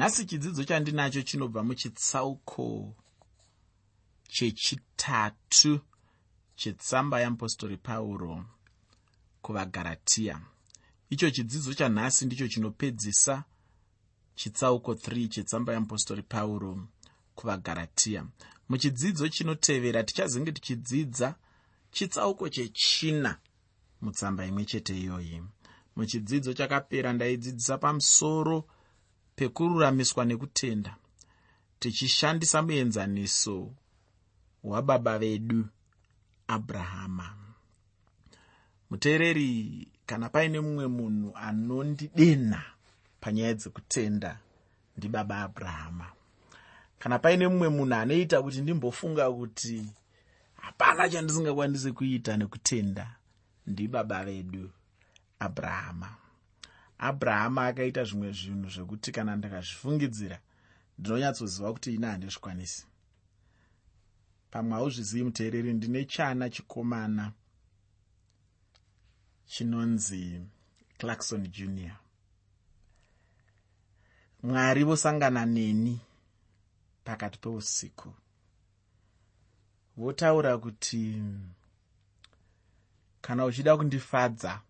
nhasi chidzidzo chandinacho chinobva muchitsauko chechitatu chetsamba yeapostori pauro kuvagaratiya icho chidzidzo chanhasi ndicho chinopedzisa chitsauko 3 chetsamba yeapostori pauro kuvagaratiya muchidzidzo chinotevera tichazenge tichidzidza chitsauko chechina mutsamba imwe chete iyoyi. Muchidzidzo chakapera ndaidzidzisa pamusoro pekururamiswa nekutenda tichishandisa muenzaniso hwababa vedu abrahama. Muteereri kana paine mumwe munhu anondidenha panyaya dzekutenda ndibaba abrahama. Kana paine mumwe munhu anoita kuti ndimbofunga kuti hapana chandisingakwanisi kuita nekutenda ndibaba vedu abrahama abrahama akaita zvimwe zvinhu zvekuti kana ndakazvifungidzira ndinonyatsoziva kuti ina handizvikwanisi. Pamwe hauzvizivi muteereri ndine chana chikomana chinonzi clarkson junior. Mwari vosangana neni pakati peusiku. Votaura kuti kana uchida kundifadza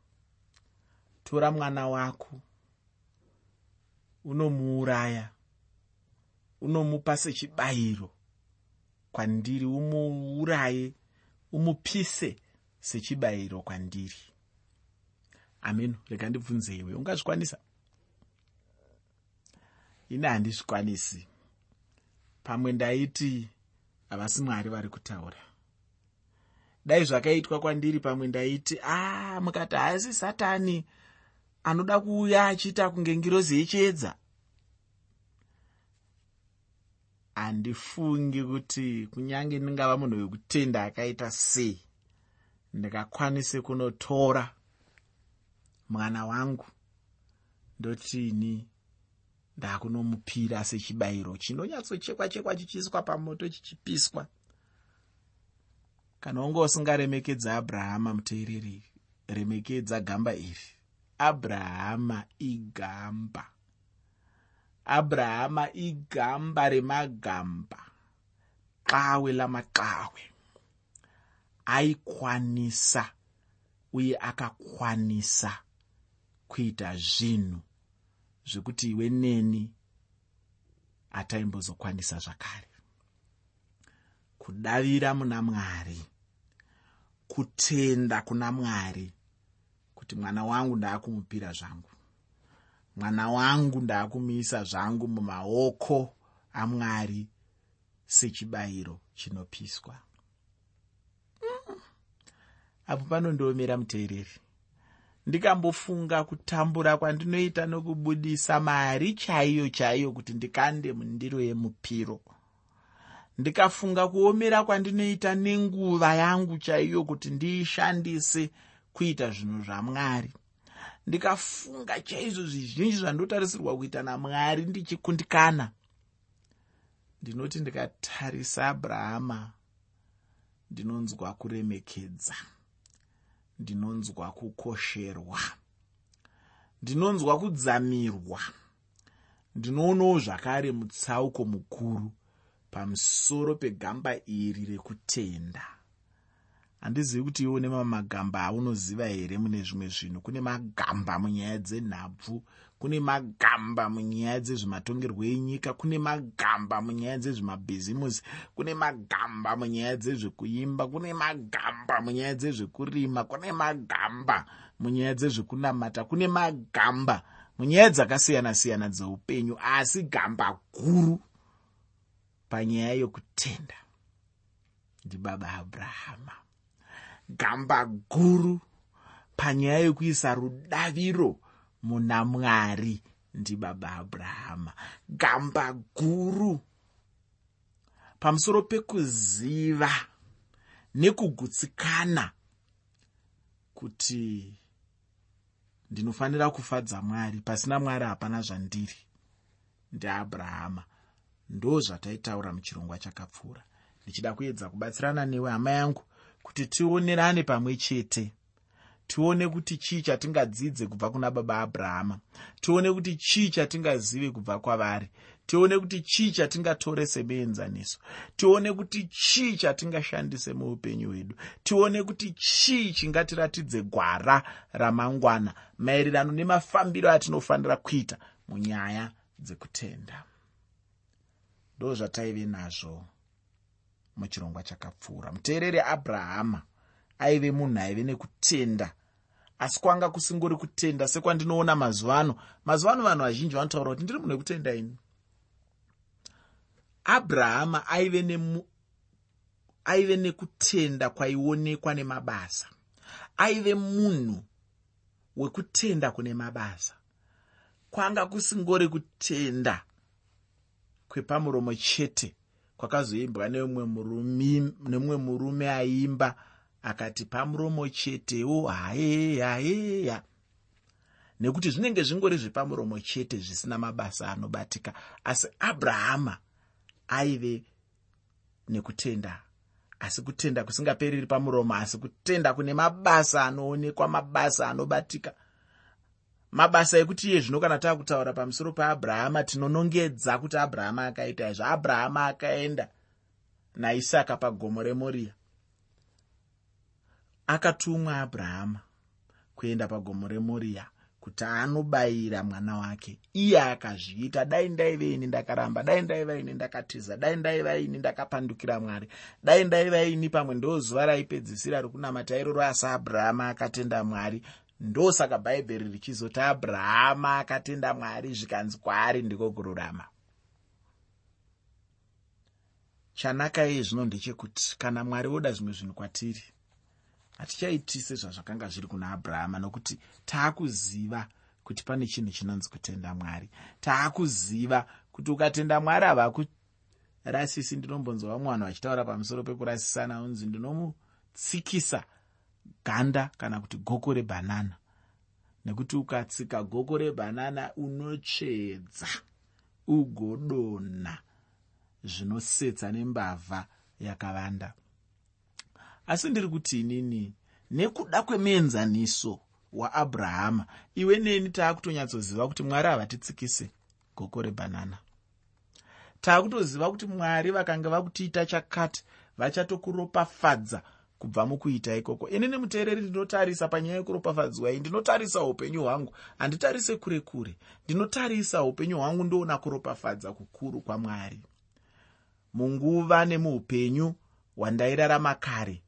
tora mwana wako. Unomuuraya. Unomupa sechibayiro. Kwandiri umuuraye umupise sechibayiro kwandiri. Ameno rega ndibvunzeiwe ungazvikwanisa? Ine handizvikwanisi. Pamwe ndaiti havasi mwari vari kutaura. Dai zvakaitwa kwandiri pamwe ndaiti a mukati haasi satani anoda kuuya achiita kunge ngirozi yechiedza? Handifungi kuti kunyange ndingava munhu wekutenda akaita sei. Ndikakwanise kunotora mwana wangu ndotini ndaakunomupira sechibayiro chinonyatsochekwa chekwa chichiiswa pamoto chichipiswa. Kana unge usingaremekedza abrahama muteereri remekedza gamba iri abrahama igamba. Abrahama igamba remagamba. Qawe lamaqawe aikwanisa uye akakwanisa kuita zvinhu zvekuti iwe neni hataimbozokwanisa zvakare. Kudavira muna mwari kutenda kuna mwari kuti mwana wangu ndaakumupira zvangu. Mwana wangu ndaakumuisa zvangu mumaoko amwari sechibayiro chinopiswa. Apo panondiomera muteereri. Ndikambofunga kutambura kwandinoita nokubudisa mari chaiyo chaiyo kuti ndikande mundiro yemupiro ndikafunga kuomera kwandinoita nenguva yangu chaiyo kuti ndiishandise kuita zvinhu zvamwari ndikafunga chaizvo zvizhinji zvandotarisirwa kuita namwari ndichikundikana. Ndinoti ndikatarisa abrahama ndinonzwa kuremekedza ndinonzwa kukosherwa ndinonzwa kudzamirwa ndinoonawo zvakare mutsauko mukuru pamusoro pegamba iri rekutenda handizivi kuti iwo nemamwe magamba aunoziva here mune zvimwe zvinhu. Kune magamba munyaya dzenhabvu kune magamba munyaya dzezvematongerwo enyika kune magamba munyaya dzezvemabhizimusi kune magamba munyaya dzezvekuimba kune magamba munyaya dzezvekurima kune magamba munyaya dzezvekunamata kune magamba munyaya dzakasiyana-siyana dzeupenyu asi gamba guru panyaya yokutenda. Ndibaba abrahama gamba guru panyaya yekuisa rudaviro muna mwari ndibaba abrahama. Gamba guru. Pamusoro pekuziva nekugutsikana kuti ndinofanira kufadza mwari pasina mwari hapana zvandiri ndeabrahama ndo zvataitaura muchirongwa chakapfuura. Ndichida kuedza kubatsirana newe hama yangu kuti tionerane pamwe chete. Tione kuti chii chatingadzidze kubva kuna baba abrahama. Tione kuti chii chatingazive kubva kwavari. Tione kuti chii chatingatore semuenzaniso tione kuti chii chatingashandise muupenyu hwedu. Tione kuti chii chingatiratidze gwara ramangwana maererano nemafambiro atinofanira kuita munyaya dzekutenda. Ndo zvataive nazvo muchirongwa chakapfuura. Muteereri abrahama aive munhu aive nekutenda. Asi kwanga kusingori kutenda sekwandinoona mazuva ano mazuva ano vanhu vazhinji vanotaura kuti ndiri munhu wekutenda ini. Abrahama aive nemu aive nekutenda kwaionekwa nemabasa. Aive munhu wekutenda kune mabasa. Kwanga kusingori kutenda kwepamuromo chete kwakazoimbwa nemumwe murume aimba akati pamuromo chetewo haye hayeya. Nekuti zvinenge zvingori zvepamuromo chete zvisina mabasa anobatika asi abrahama aive nekutenda asi kutenda kusingapereri pamuromo asi kutenda kune mabasa anoonekwa mabasa anobatika mabasa ekuti iye zvino kana taakutaura pamusoro paabrahama tinonongedza kuti abrahama akaita izvo. Abrahama akaenda naisaka pagomo remoriya akatumwa abrahama kuenda pagomo remoriya kuti anobayira mwana wake. Iye akazviita dai ndaive ini ndakaramba dai ndaiva ini ndakatiza dai ndaiva ini ndakapandukira mwari dai ndaiva ini pamwe ndo zuva raipedzisira rokunamata iroro. Asi abrahama akatenda mwari ndosaka bhaibheri richizoti abrahama akatenda mwari zvikanzi kwaari ndiko kururama. Chanaka iye zvino ndechekuti kana mwari oda zvimwe zvinhu kwatiri hatichaiti sezvazvakanga zviri kuna abrahama nokuti taakuziva kuti pane chinhu chinonzi kutenda mwari. Taakuziva kuti ukatenda mwari havakurasisi ndinombonzwa vamwe vanhu vachitaura pamusoro pekurasisana unzi ndinomutsikisa ganda kana kuti goko rebhanana nekuti ukatsika goko rebhanana unotsvedza ugodonha zvinosetsa nembavha yakavanda. Asi ndiri kuti inini nekuda kwemuenzaniso waabrahama iwe neni taakutonyatsoziva kuti mwari havatitsikise goko rebhanana taakutoziva kuti mwari vakanga vakutiita chakati vachatokuropafadza kubva mukuita ikoko. Inini muteereri ndinotarisa panyaya yekuropafadzwa iyi. Ndinotarisa upenyu hwangu. Handitarise kure kure. Ndinotarisa upenyu hwangu ndoona kuropafadza kukuru kwamwari. Munguva nemuupenyu hwandairarama kare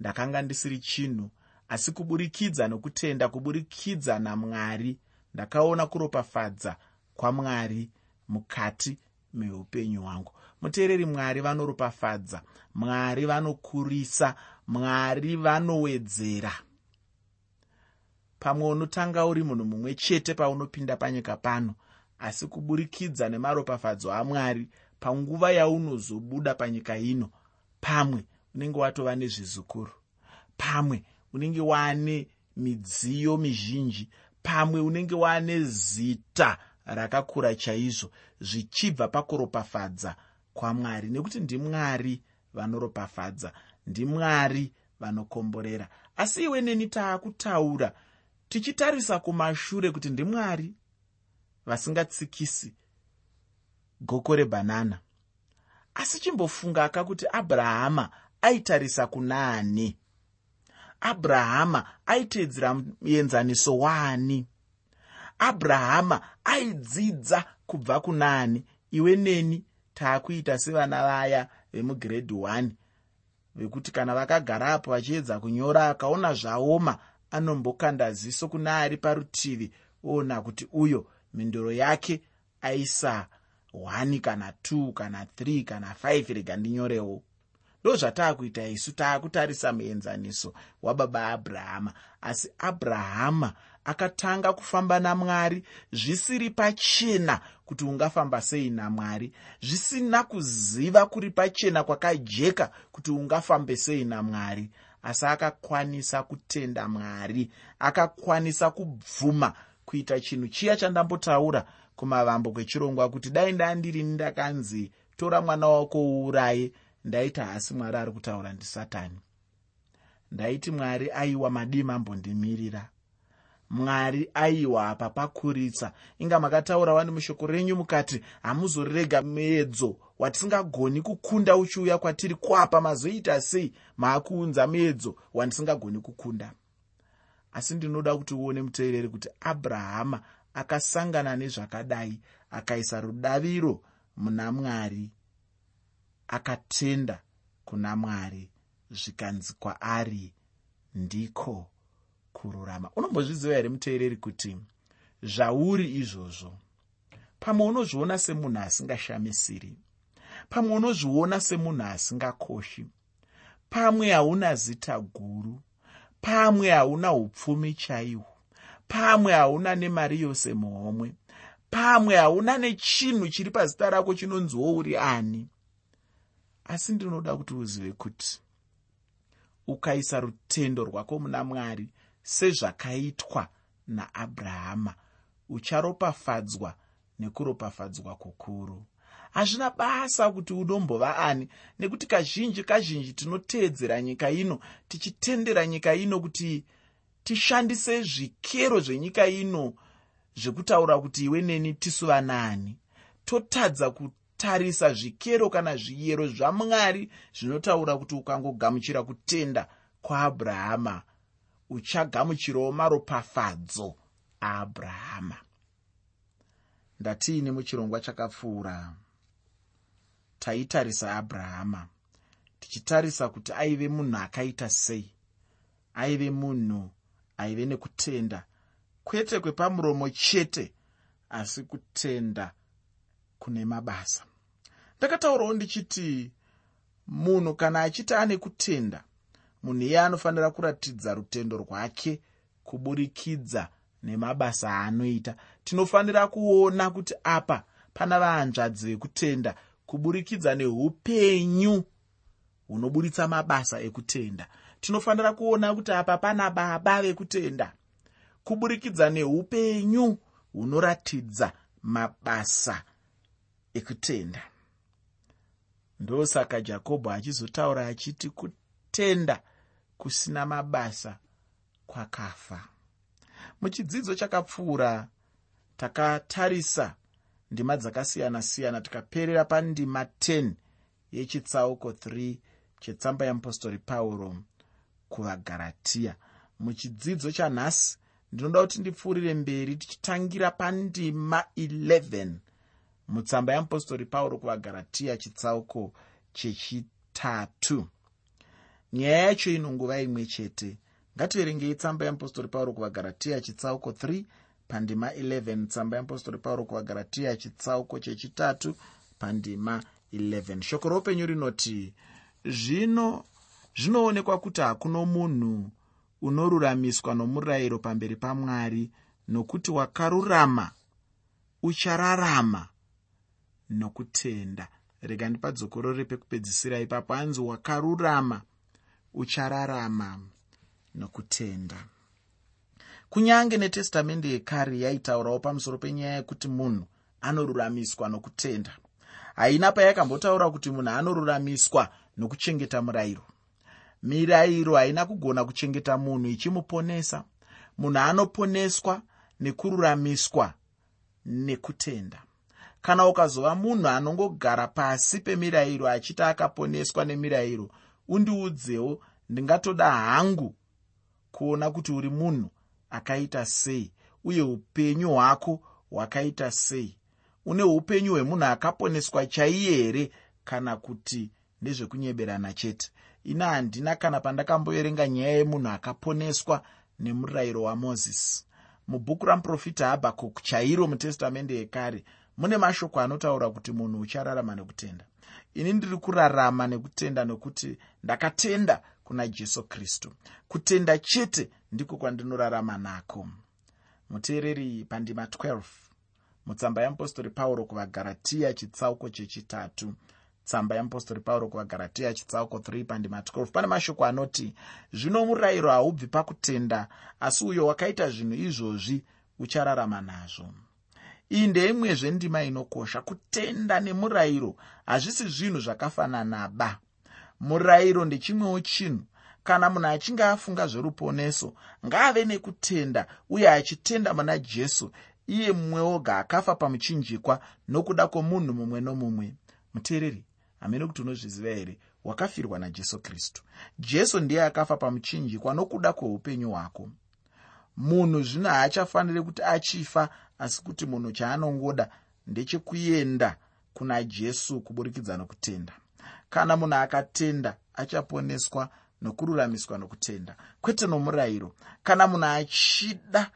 ndakanga ndisiri chinhu asi kuburikidza nokutenda kuburikidza namwari ndakaona kuropafadza kwamwari mukati meupenyu hwangu. Muteereri mwari vanoropafadza mwari vanokurisa mwari vanowedzera. Pamwe unotanga uri munhu mumwe chete paunopinda panyika pano asi kuburikidza nemaropafadzo amwari panguva yaunozobuda panyika ino pamwe unenge watova nezvizukuru pamwe unenge waane midziyo mizhinji pamwe unenge waane zita rakakura chaizvo zvichibva pakuropafadza kwamwari. Nekuti ndimwari vanoropafadza ndimwari vanokomborera. Asi iwe neni taakutaura tichitarisa kumashure kuti ndimwari vasingatsikisi goko rebhanana asi chimbofunga ka kuti abrahama aitarisa kunaani abrahama aiteedzera muenzaniso waani abrahama aidzidza kubva kunaani iwe neni taakuita sevana vaya vemugiredhi 1 vekuti kana vakagarapo vachiedza kunyora akaona zvaoma anombokanda ziso kuna ari parutivi oona kuti uyo mhinduro yake aisa 1 kana 2 kana 3 kana 5 rega ndinyorewo. Ndo zvataakuita isu taakutarisa muenzaniso wababa abrahama. Asi abrahama akatanga kufamba namwari zvisiri pachena kuti ungafamba sei namwari zvisina kuziva kuri pachena kwakajeka kuti ungafambe sei namwari. Asi akakwanisa kutenda mwari akakwanisa kubvuma kuita chinhu chiya chandambotaura kumavambo kwechirongwa kuti dai ndandirini ndakanzi tora mwana wako uuraye. Ndaita hasi mwari ari kutaura ndisatani ndaiti mwari aiwa madii mambondimirira mwari aiwa apa pakuritsa. Inga makataura wani mushoko renyu mukati hamuzorega muedzo watisingagoni kukunda uchiuya kwatiri kwapa mazoita sei? Maakuunza muedzo wandisingagoni kukunda. Asi ndinoda kuti uone muteereri kuti abrahama akasangana nezvakadai akaisa rudaviro muna mwari akatenda kuna mwari. Zvikanzi kwaari ndiko kururama. Unombozviziva here muteereri kuti zvauri izvozvo? Pamwe unozviona semunhu asingashamisiri? Pamwe unozviona semunhu asingakoshi? Pamwe hauna zita guru? Pamwe hauna upfumi chaihwo pamwe hauna nemari yose muhomwe? Pamwe hauna nechinhu chiri pazita rako chinonziwo uri ani? Asi ndinoda kuti uzive kuti ukaisa rutendo rwako muna mwari sezvakaitwa naabrahama ucharopafadzwa nekuropafadzwa kukuru. Hazvina basa kuti unombova ani nekuti kazhinji kazhinji tinoteedzera nyika ino tichitendera nyika ino kuti tishandise zvikero zvenyika ino zvekutaura kuti iwe neni tisu vanaani totadza kutarisa zvikero kana zviyero zvamwari zvinotaura kuti ukangogamuchira kutenda kwaabrahama uchagamuchirawo maropafadzo aabrahama ndatiini muchirongwa chakapfuura? Taitarisa abrahama tichitarisa kuti aive munhu akaita sei? Aive munhu aive nekutenda kwete kwepamuromo chete asi kutenda kune mabasa. Ndakataurawo ndichiti munhu kana achiti ane kutenda munhu iye anofanira kuratidza rutendo rwake kuburikidza nemabasa aanoita. Tinofanira kuona kuti apa pana vahanzvadzi vekutenda kuburikidza neupenyu hunoburitsa mabasa ekutenda. Tinofanira kuona kuti apa pana baba vekutenda kuburikidza neupenyu hunoratidza mabasa ekutenda. Ndosaka jakobho achizotaura achiti kutenda kusina mabasa kwakafa. Muchidzidzo chakapfuura takatarisa ndima dzakasiyana-siyana tikaperera pandima 10 yechitsauko 3 chetsamba yeapostori pauro kuvagaratiya muchidzidzo chanhasi ndinoda kuti ndipfuurire mberi tichitangira pandima 11 mutsamba yeapostori pauro kuvagaratiya chitsauko chechitatu nyaya yacho inonguva imwe chete. Ngativerengei tsamba yeapostori pauro kuvagaratiya chitsauko 3 pandima 11 tsamba yeapostori pauro kuvagaratiya chitsauko chechitatu pandima 11 shoko roupenyu rinoti zvino zvinoonekwa kuti hakuno munhu unoruramiswa nomurayiro pamberi pamwari nokuti wakarurama uchararama nokutenda. Rega ndipadzokoro repekupedzisira ipapo. Anzi wakarurama uchararama nokutenda. Kunyange netestamende yekare yaitaurawo pamusoro penyaya yekuti munhu anoruramiswa nokutenda haina payakambotaura kuti munhu anoruramiswa nokuchengeta murayiro. Mirayiro haina kugona kuchengeta munhu ichimuponesa munhu anoponeswa nekururamiswa nekutenda. Kana ukazova munhu anongogara pasi pemirayiro achiti akaponeswa nemirayiro undiudzewo ndingatoda hangu kuona kuti uri munhu akaita sei uye upenyu hwako hwakaita sei. Une upenyu hwemunhu akaponeswa chaiye here kana kuti ndezvekunyeberana chete? Ina handina kana pandakamboverenga nyaya yemunhu akaponeswa nemurayiro wamozisi. Mubhuku ramuprofita habhakuk chairo mutestamende yekare mune mashoko anotaura kuti munhu uchararama nekutenda ini ndiri kurarama nekutenda nokuti ndakatenda kuna jesu kristu. Kutenda chete ndiko kwandinorarama nako. Muteereri pandima 12 mutsamba yeapostori pauro kuvagaratiya chitsauko chechitatu. Tsamba yeapostori pauro kuvagaratiya chitsauko 3 pandima 12 pane mashoko anoti zvino murayiro haubvi pakutenda asi uyo wakaita zvinhu izvozvi uchararama nazvo iyi ndeimwezve ndima inokosha. Kutenda nemurayiro hazvisi zvinhu zvakafanana ba murayiro ndechimwewo chinhu. Kana munhu achinge afunga zveruponeso ngaave nekutenda uye achitenda muna jesu iye mumwe woga akafa pamuchinjikwa nokuda kwomunhu mumwe nomumwe. Muteereri hamene kuti unozviziva here? Wakafirwa najesu kristu. Jesu ndiye akafa pamuchinjikwa nokuda kweupenyu hwako. Munhu zvino haachafaniri kuti achifa asi kuti munhu chaanongoda ndechekuenda kuna jesu kuburikidza nokutenda. Kana munhu akatenda achaponeswa nokururamiswa nokutenda. Kwete nomurayiro. Kana munhu achida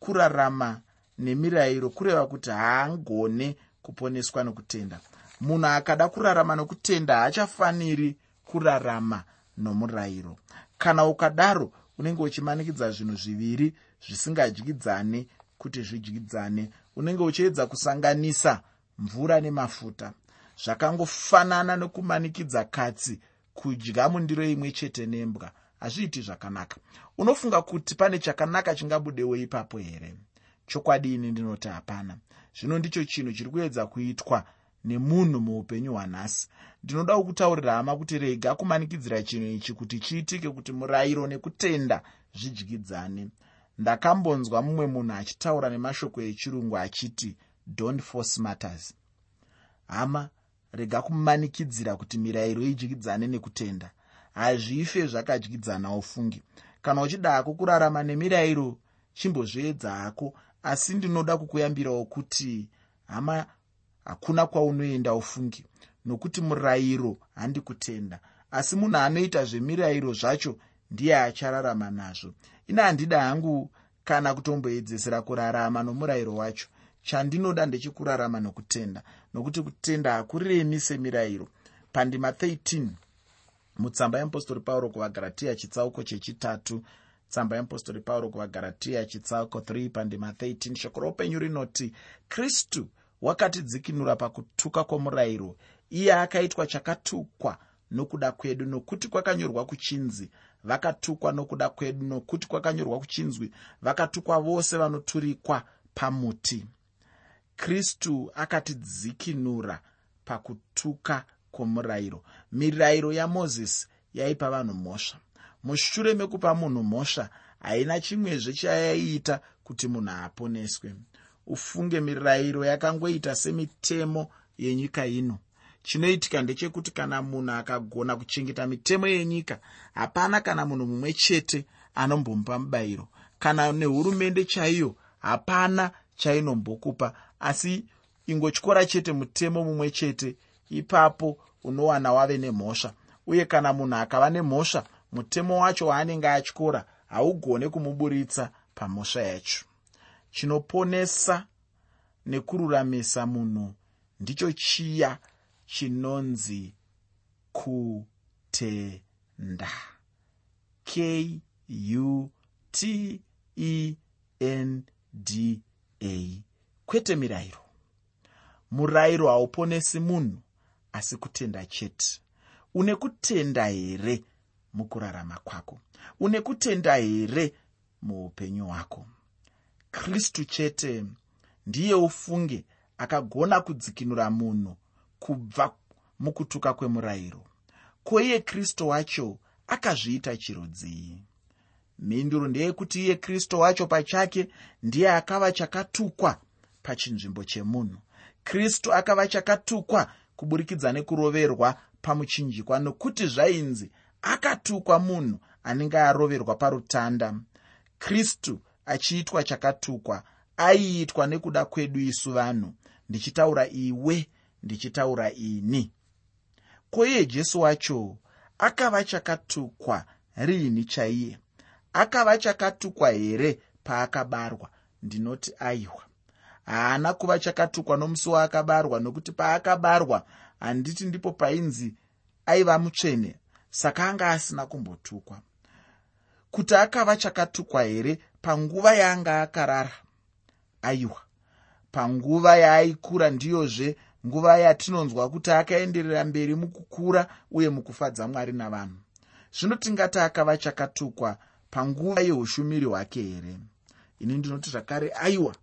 kurarama nemirayiro kureva kuti haangone kuponeswa nokutenda. Munhu akada kurarama nokutenda haachafaniri kurarama nomurayiro. Kana ukadaro unenge uchimanikidza zvinhu zviviri zvisingadyidzane kuti zvidyidzane unenge uchiedza kusanganisa mvura nemafuta. Zvakangofanana nokumanikidza katsi. Kudya mundiro imwe chete nembwa. Hazviiti zvakanaka. Unofunga kuti pane chakanaka chingabudewo ipapo here? Chokwadi ini ndinoti hapana. Zvino ndicho chinhu chiri kuedza kuitwa nemunhu muupenyu hwanhasi. Ndinoda kukutaurira hama kuti rega kumanikidzira chinhu ichi kuti chiitike kuti murayiro nekutenda zvidyidzane ndakambonzwa mumwe munhu achitaura nemashoko echirungu achiti don't force matters. Hama rega kumanikidzira kuti mirayiro idyidzane nekutenda. Hazvife zvakadyidzana ufungi kana uchida hako kurarama nemirayiro chimbozviedza hako. Asi ndinoda kukuyambirawo kuti hama hakuna kwaunoenda ufungi nokuti murayiro handi kutenda asi munhu anoita zvemirayiro zvacho ndiye achararama nazvo. Ina handida hangu kana kutomboedzesera kurarama nomurayiro wacho. Chandinoda ndechekurarama nokutenda nokuti kutenda hakuremi semirayiro. Pandima 13 mutsamba yeapostori pauro kuvagaratiya chitsauko chechitatu. Tsamba yeapostori pauro kuvagaratiya chitsauko 3 pandima 13 shoko roupenyu rinoti kristu wakatidzikinura pakutuka kwomurayiro. Iye akaitwa chakatukwa nokuda kwedu nokuti kwakanyorwa kuchinzi vakatukwa nokuda kwedu nokuti kwakanyorwa kuchinzwi vakatukwa vose vanoturikwa pamuti. Kristu akatidzikinura pakutuka kwomurayiro. Mirayiro yamozisi yaipa vanhu mhosva. Mushure mekupa munhu mhosva haina chimwezve chayaiita kuti munhu aponeswe. Ufunge mirayiro yakangoita semitemo yenyika ino chinoitika ndechekuti kana munhu akagona kuchengeta mitemo yenyika hapana kana munhu mumwe chete anombomupa mubayiro. Kana nehurumende chaiyo hapana chainombokupa. Asi ingotyora chete mutemo mumwe chete ipapo unowana wave nemhosva. Uye kana munhu akava nemhosva mutemo wacho waanenge atyora haugone kumuburitsa pamhosva yacho. Chinoponesa nekururamisa munhu ndicho chiya chinonzi kutenda. K u t e n d a. Kwete mirayiro murayiro hauponesi munhu asi kutenda chete. Une kutenda here mukurarama kwako? Une kutenda here muupenyu hwako? Kristu chete ndiye ufunge akagona kudzikinura munhu kubva mukutuka kwemurayiro. Ko iye kristu wacho akazviita chirodzii? Mhinduro ndeyekuti iye kristu wacho pachake ndiye akava chakatukwa pachinzvimbo chemunhu. Kristu akava chakatukwa kuburikidza nekuroverwa pamuchinjikwa nokuti zvainzi akatukwa munhu anenge aroverwa parutanda. Kristu achiitwa chakatukwa aiitwa nekuda kwedu isu vanhu ndichitaura iwe ndichitaura ini. Ko iye jesu wacho akava chakatukwa riini chaiye? Akava chakatukwa here paakabarwa? Ndinoti aiwa. Haana kuva chakatukwa nomusi waakabarwa nokuti paakabarwa handiti ndipo painzi aiva mutsvene saka anga asina kumbotukwa. Kuti akava chakatukwa here panguva yaanga akarara? Aiwa panguva yaaikura ndiyozve nguva yatinonzwa kuti akaenderera mberi mukukura uye mukufadza mwari navanhu. Zvino tingati akava chakatukwa panguva yeushumiri hwake here? Ini ndinoti zvakare aiwa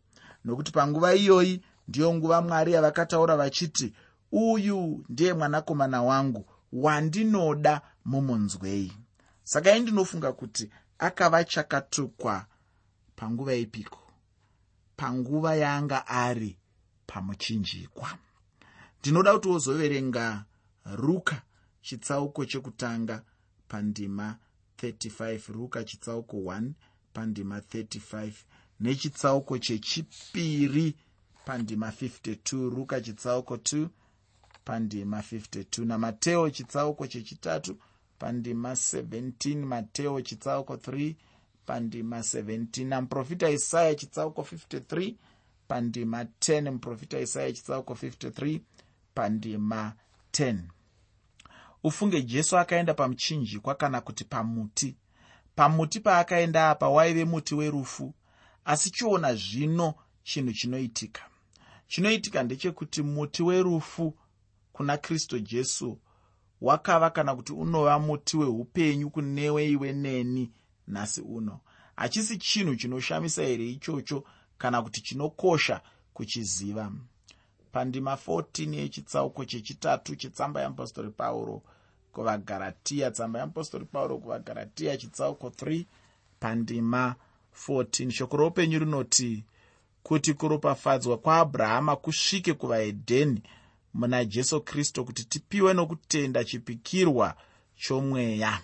nokuti panguva iyoyi ndiyo nguva mwari yavakataura vachiti uyu ndiye mwanakomana wangu wandinoda mumunzwei. Saka i ndinofunga kuti akava chakatukwa panguva ipiko panguva yaanga ari pamuchinjikwa ndinoda kuti wozoverenga ruka chitsauko chekutanga pandima 35 ruka chitsauko 1 pandima 35 nechitsauko chechipiri pandima 52 ruka chitsauko 2 pandima 52 namateo chitsauko chechitatu pandima 17 mateo chitsauko 3 pandima 17 namuprofita isaya chitsauko 53 pandima 10 muprofita isaya chitsauko 53 pandima 10 ufunge jesu akaenda pamuchinjikwa kana kuti pamuti. Pamuti paakaenda apa waive muti werufu asi chiona zvino chinhu chinoitika. Chinoitika ndechekuti muti werufu kuna kristu jesu wakava kana kuti unova muti weupenyu kunewe iwe neni nhasi uno. Hachisi chinhu chinoshamisa here ichocho kana kuti chinokosha kuchiziva pandima 14 yechitsauko chechitatu chetsamba yeapostori pauro kuvagaratiya tsamba yeapostori pauro kuvagaratiya chitsauko 3 pandima 14 shoko roupenyu rinoti kuti kuropafadzwa kwaabrahama kusvike kuvahedheni muna jesu kristu kuti tipiwe nokutenda chipikirwa chomweya.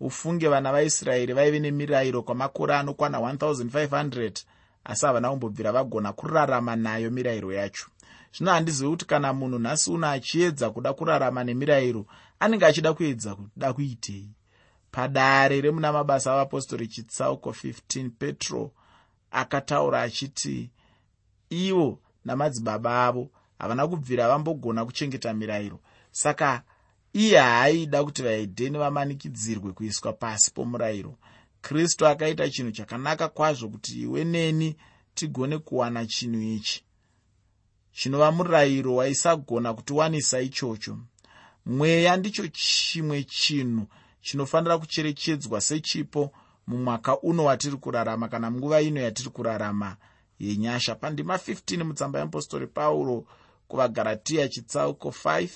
Ufunge vana vaisraeri vaive nemirayiro kwamakore anokwana 1500 asi havana kumbobvira vagona kurarama nayo mirayiro yacho zvino handizivi kuti kana munhu nhasi uno achiedza kuda kurarama nemirayiro anenge achida kuedza kuda kuitei? Padare remuna mabasa avapostori chitsauko 15 petro akataura achiti ivo namadzibaba avo havana kubvira vambogona kuchengeta mirayiro. Saka iye haaida kuti vahedheni vamanikidzirwe kuiswa pasi pomurayiro. Kristu akaita chinhu chakanaka kwazvo kuti iwe neni tigone kuwana chinhu ichi chinova murayiro waisagona kutiwanisa ichocho. Mweya ndicho chimwe chinhu chinofanira kucherechedzwa sechipo mumwaka uno watiri kurarama kana munguva ino yatiri kurarama yenyasha. Pandima 15 mutsamba yeapostori pauro kuvagaratiya chitsauko 5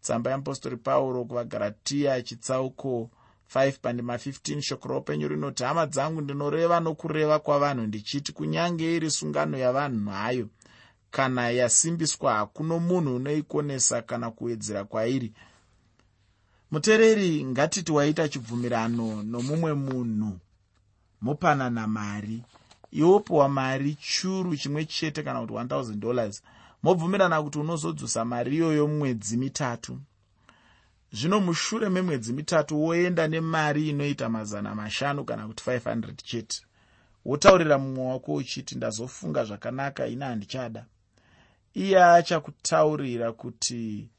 tsamba yeapostori pauro kuvagaratiya chitsauko 5 pandima 15 shoko roupenyu rinoti hama dzangu ndinoreva nokureva kwavanhu ndichiti kunyange iri sungano yavanhu hayo kana yasimbiswa hakuno munhu unoikonesa kana kuwedzera kwairi. Muteereri ngatiti waita chibvumirano nomumwe munhu. Mopanana mari. Iwopiwa mari churu chimwe chete kana kuti 1000 dollars. Mobvumirana kuti unozodzosa mari iyoyo mwedzi mitatu. Zvino mushure memwedzi mitatu woenda nemari inoita mazana mashanu kana kuti 500 chete. Wotaurira mumwe wako uchiti ndazofunga zvakanaka ina handichada iye achakutaurira kuti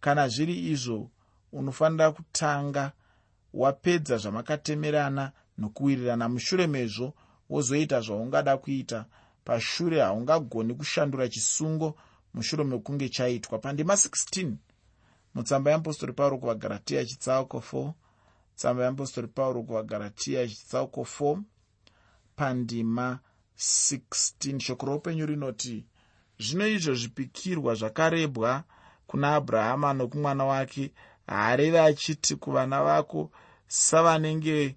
kana zviri izvo unofanira kutanga wapedza zvamakatemerana nokuwirirana mushure mezvo wozoita zvaungada kuita. Pashure haungagoni kushandura chisungo mushure mekunge chaitwa. Pandima 16 mutsamba yeapostori pauro kuvagaratiya chitsauko 4 tsamba yeapostori pauro kuvagaratiya chitsauko 4 pandima 16 shoko roupenyu rinoti zvino izvo zvipikirwa zvakarebwa kuna abrahama nokumwana wake. Haareve achiti kuvana vako savanenge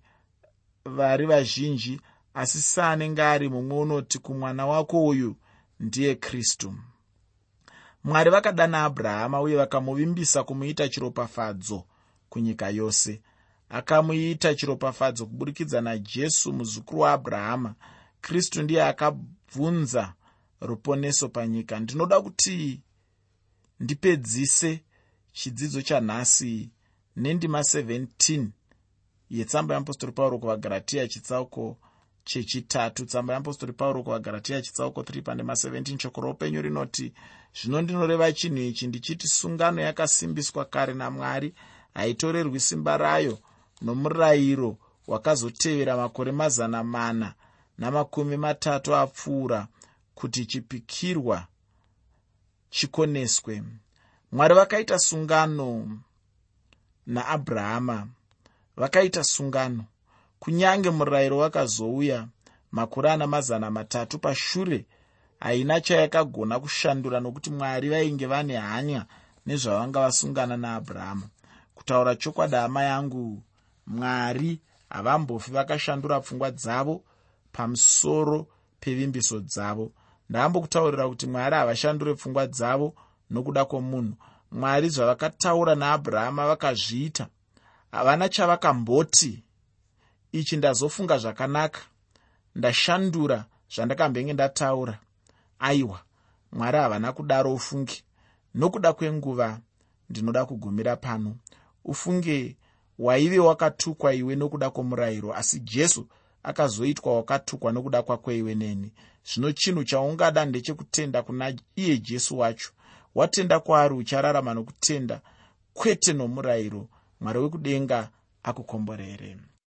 vari vazhinji asi saanenge ari mumwe unoti kumwana wako uyu ndiye kristu. Mwari vakadana abrahama uye vakamuvimbisa kumuita chiropafadzo kunyika yose. Akamuita chiropafadzo kuburikidza najesu muzukuru waabrahama kristu ndiye akabvunza ruponeso panyika. Ndinoda kuti ndipedzise chidzidzo chanhasi nendima 17 yetsamba yeapostori pauro kuvagaratiya chitsauko chechitatu tsamba yeapostori pauro kuvagaratiya chitsauko 3 pandima 17 shoko roupenyu rinoti zvino ndinoreva chinhu ichi ndichiti sungano yakasimbiswa kare namwari haitorerwi simba rayo nomurayiro wakazotevera makore mazana mana namakumi matatu apfuura kuti chipikirwa chikoneswe. Mwari vakaita sungano naabrahama vakaita sungano. Kunyange murayiro wakazouya makore ana mazana matatu pashure haina chayakagona kushandura nokuti mwari vainge vane hanya nezvavanga vasungana naabrahama. Kutaura chokwadi hama yangu mwari havambofi vakashandura pfungwa dzavo pamusoro pevimbiso dzavo ndaambokutaurira kuti mwari havashandure pfungwa dzavo nokuda kwomunhu. Mwari zvavakataura naabrahama vakazviita havana chavakamboti. Ichi ndazofunga zvakanaka. Ndashandura zvandakambenge ndataura. Aiwa mwari havana kudaro ufunge nokuda kwenguva ndinoda kugumira pano. Ufunge waive wakatukwa iwe nokuda kwomurayiro. Asi jesu akazoitwa wakatukwa nokuda kwakwe iwe neni. Zvino chinhu chaungada ndechekutenda kuna iye jesu wacho. Watenda kwaari uchararama nokutenda kwete nomurayiro. Mwari wekudenga akukomborere